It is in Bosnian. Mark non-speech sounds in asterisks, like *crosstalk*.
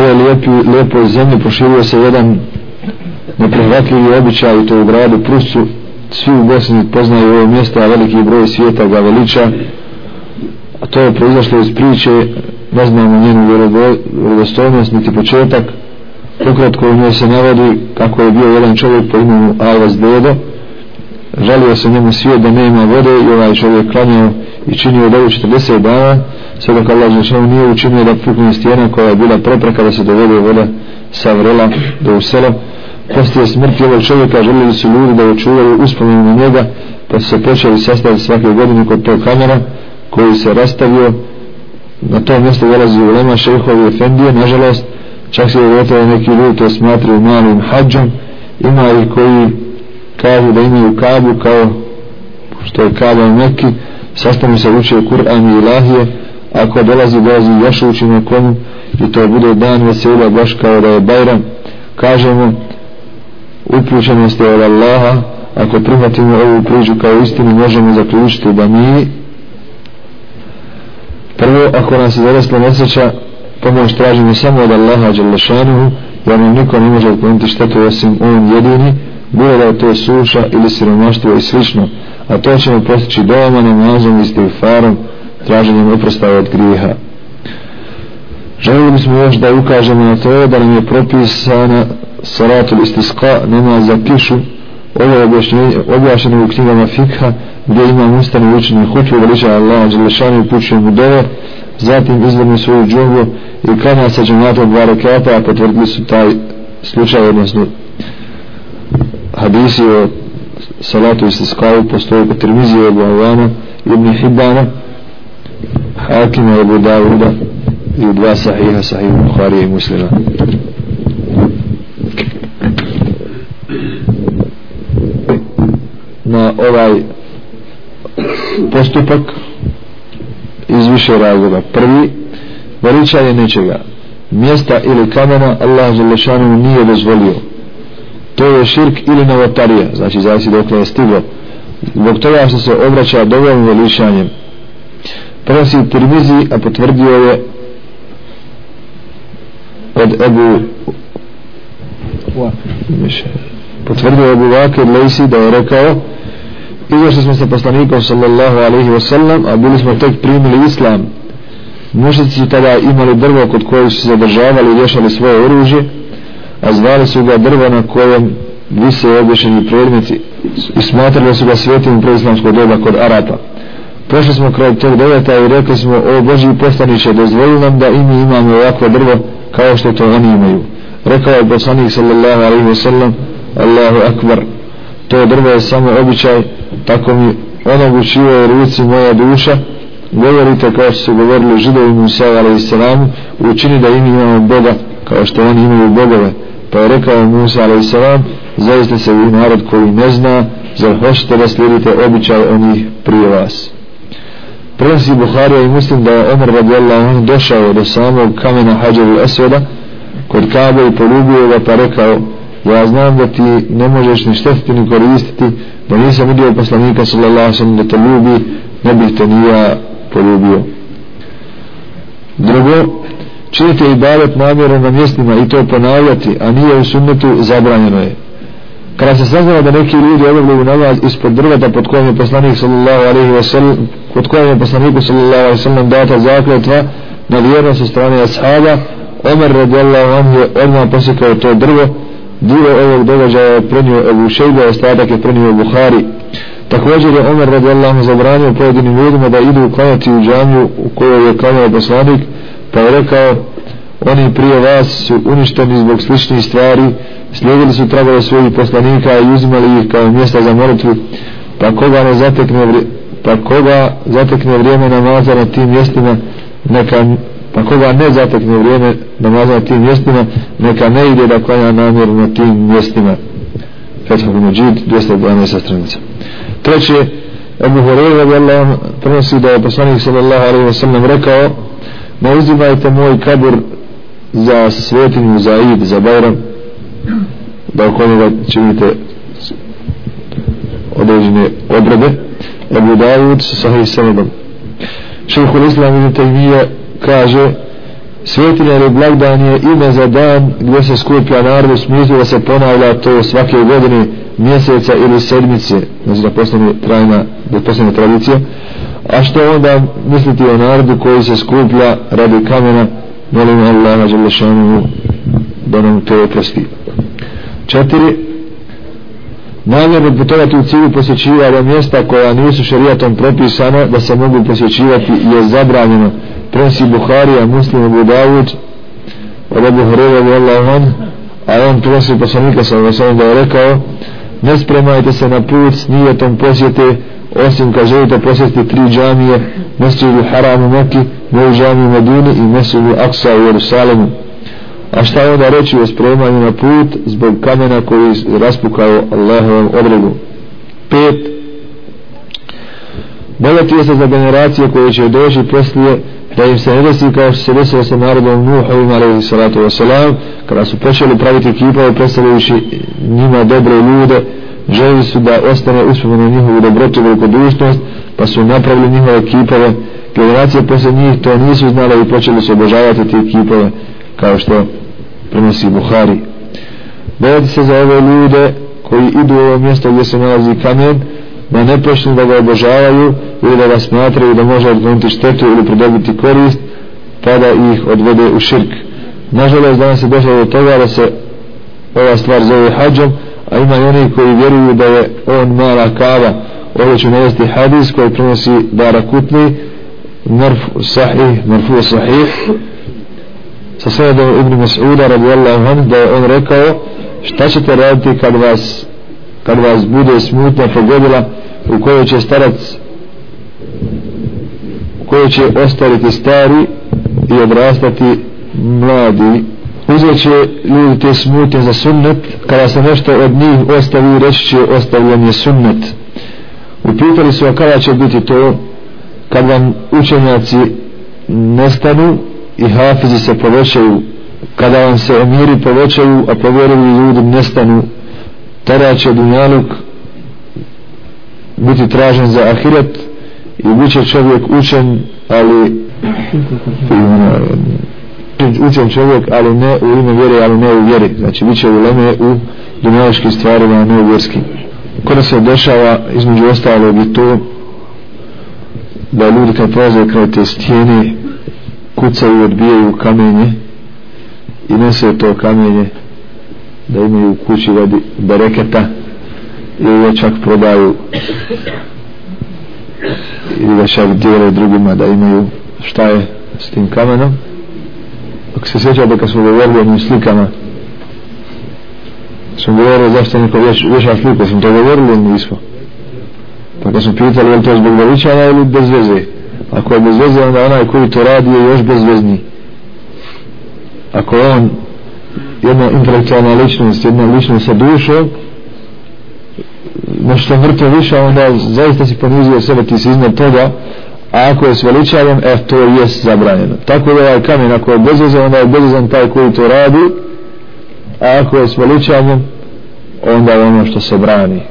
ovoj lijepi, lijepoj zemlji proširio se jedan neprihvatljivi običaj i to u gradu Prusu svi u Bosni poznaju ovo mjesto a veliki broj svijeta ga veliča. A to je proizašlo iz priče ne znamo njenu vjerodostojnost niti početak. Ukratko u njoj se navodi kako je bio jedan čovjek po imenu Alvas Dedo. Žalio se njemu svijet da nema vode i ovaj čovjek klanjao i činio dovu 40 dana sve dok Allah Žešanu nije učinio da pukne stijena koja je bila prepreka da se dovede voda sa vrela do u selo. Poslije smrti ovog čovjeka želili su ljudi da očuvaju uspomenu na njega pa su se počeli sastaviti svake godine kod tog kamera koji se rastavio. Na to mjesto dolazi u Lema šehovi Efendije. Nažalost čak se uvjetuje neki ljudi to smatraju malim hađom. Ima i koji kažu da imaju kabu kao što je kaba u Mekki sastavno se učio Kur'an i Ilahije ako dolazi dolazi još uči na komu i to bude dan vesela baš kao da je Bajram. Kažemo uključenost je od Allaha ako prihvatimo ovu priču kao istinu možemo zaključiti da mi prvo ako nas je zarasla nesreća pomoć tražimo samo od Allaha Đalešanuhu jer nam niko ne može otkloniti štetu osim on jedini bilo da je to suša ili siromaštvo i slično a to ćemo postići doma namazom i istifarom traženjem oprostava od griha. želili smo još da ukažemo na to da nam je propisana salatul istisqa namaz za kišu ovo je objašnjeno u knjigama fikha gdje ima ustani učenje hutve veliča Allah Đelešanu upućuje mu dove zatim izvrni svoju džungu i kada sa džematom dva rekata a potvrdili su taj slučaj odnosno hadisi o salatu istisqavu postoji kod Tirmizije Ebu Avana Ibn Hibana Hakima Abu Davuda i u dva sahiha sahih Bukhari i muslima. Na ovaj postupak iz više razloga. Prvi veličanje nečega. Mjesta ili kamena Allah Želešanu nije dozvolio to je širk ili novotarija. Znači zavisi dok je stiglo. Zbog toga što se obraća dovoljnim veličanjem. Prenosi Tirmizi a potvrdio je od Ebu potvrdio je Ebu Vakir Lejsi da je rekao izašli smo sa poslanikom sallallahu alaihi wasallam a bili smo tek primili islam mušici su tada imali drvo kod koje su se zadržavali i rješali svoje oružje a zvali su ga drvo na kojem vise obješeni predmeti i smatrali su ga svetim preislamskog doba kod Arapa. Prošli smo kraj tog deveta i rekli smo o Boži postaniće, dozvoli nam da i mi imamo ovakvo drvo kao što to oni imaju. Rekao je poslanik sallallahu alaihi wa sallam Allahu akbar to drvo je samo običaj tako mi onog učivo u ruci moja duša. Govorite kao što su govorili židovi Musa alaihi salamu učini da i mi imamo Boga kao što oni imaju bogove pa je rekao Musa a.s. zaista se vi narod koji ne zna zar hoćete da slijedite običaj onih prije vas prenosi Buharija i muslim da je Omer radijallahu anhu došao do samog kamena hađaru Esveda kod Kabe i polubio ga pa rekao ja znam da ti ne možeš ni štetiti ni koristiti da nisam vidio poslanika sallallahu sallam da te ljubi ne bih te nija poljubio drugo činite i bavet namjeru na mjestima i to ponavljati a nije u sunnetu zabranjeno je. Kada se saznalo da neki ljudi obavljaju namaz ispod drveta pod kojim je poslanik sallallahu alaihi wa sallam pod kojim je poslaniku sallallahu alaihi wa sallam data zakletva na vjernost sa strane ashaba Omer radijallahu anhu je odmah posjekao to drvo dio ovog događaja je prenio Ebu Šejba ostatak je prenio Buhari. Također je Omer radijallahu zabranio pojedinim ljudima da idu klanjati u džamiju u kojoj je klanjao poslanik pa je rekao oni prije vas su uništeni zbog sličnih stvari slijedili su tragove svojih poslanika i uzimali ih kao mjesta za molitvu. Pa koga ne zatekne pa koga zatekne vrijeme namaza na tim mjestima neka pa koga ne zatekne vrijeme namaza na tim mjestima neka ne ide da klanja namjer na tim mjestima. Fethul Mujid 212 stranica. Treće Ebu Horeira prenosi da je poslanik sallallahu alaihi wa sallam rekao ne uzimajte moj kabur za svetinju, za id, za bajram da oko njega činite određene obrede Ebu Davud sa sahih sanadom. Šeho Islam ibn Taymiye kaže Svetinja ili blagdan je ime za dan gdje se skuplja narod u smislu da se ponavlja to svake godine mjeseca ili sedmice. Znači da postane trajna da postane tradicija a što onda misliti o narodu koji se skuplja radi kamena? Molim Allaha Đelešanu da nam to oprosti. Četiri namjerno putovati u cilju posjećivanja mjesta koja nisu šerijatom propisana da se mogu posjećivati je zabranjeno. Prenosi Buharija, Muslim, Abu Dawud od Abu Hurera Allahu on a on prenosi poslanika sa vam da je rekao ne spremajte se na put s nijetom posjete osim kad želite posjetiti tri džamije Mesjidu Haram u Mekki Novu džamiju u Medini i Mesjidu Aksa u Jerusalemu. A šta onda reći o spremanju na put zbog kamena koji raspukao Allahovom odredu pet. Bojati se za generacije koje će doći poslije da im se ne desi kao što se desilo sa narodom Nuhovim alaihi salatu wasalam kada su počeli praviti kipove predstavljajući njima dobre ljude želi su da ostane uspomenu njihovu dobrotu i velikodušnost pa su napravili njihove kipove generacije posle njih to nisu znali i počeli su obožavati te kipove kao što prenosi Buhari. Bojati se za ove ljude koji idu u ovo mjesto gdje se nalazi kamen da ne počnu da ga obožavaju ili da ga smatraju da može odgoniti štetu ili pridobiti korist pa da ih odvede u širk. Nažalost danas je došlo do toga da se ova stvar zove hađom a ima i oni koji vjeruju da je on mala kava. Ovdje ću navesti hadis koji prenosi Dara Kutni Marfu Sahih Marfu Sahih. Sa sredom Ibn Mas'uda radijallahu anhu da je on rekao šta ćete raditi kad vas kad vas bude smutna pogodila u kojoj će starac u kojoj će ostariti stari i odrastati mladi? Uzet će ljudi te smutnje za sunnet kada se nešto od njih ostavi reći će ostavljen je sunnet. Upitali su a kada će biti to? Kad vam učenjaci nestanu i hafizi se povećaju kada vam se emiri povećaju a povjeruju ljudi nestanu tada će dunjaluk biti tražen za ahiret i bit će čovjek učen ali *clears throat* učen čovjek ali ne u ime vjere ali ne u vjeri. Znači bit će u leme u dunjaličkim stvarima a ne u vjerskim. Kada se dešava između ostalog i to da ljudi kad prolaze kraj te stijene kucaju i odbijaju kamenje i nose to kamenje da imaju u kući radi bereketa ili da čak prodaju ili da čak dijele drugima da imaju šta je s tim kamenom ako se sjećate da kad smo govorili o njim slikama smo govorili zašto neko veš, veša slika smo to govorili ili nismo? Pa kad smo pitali je li to zbog veličana ili bez veze? Ako je bez veze onda onaj koji to radi je još bezvezni. Ako on jedna intelektualna ličnost, jedna ličnost sa dušom, nešto mrtvo više, onda zaista si ponizio sebe, ti si iznad toga, a ako je s veličavom, e, to je zabranjeno. Tako da ovaj kamen, ako je bezvezan, onda je bezvezan taj koji to radi, a ako je s veličavom, onda je ono što se brani.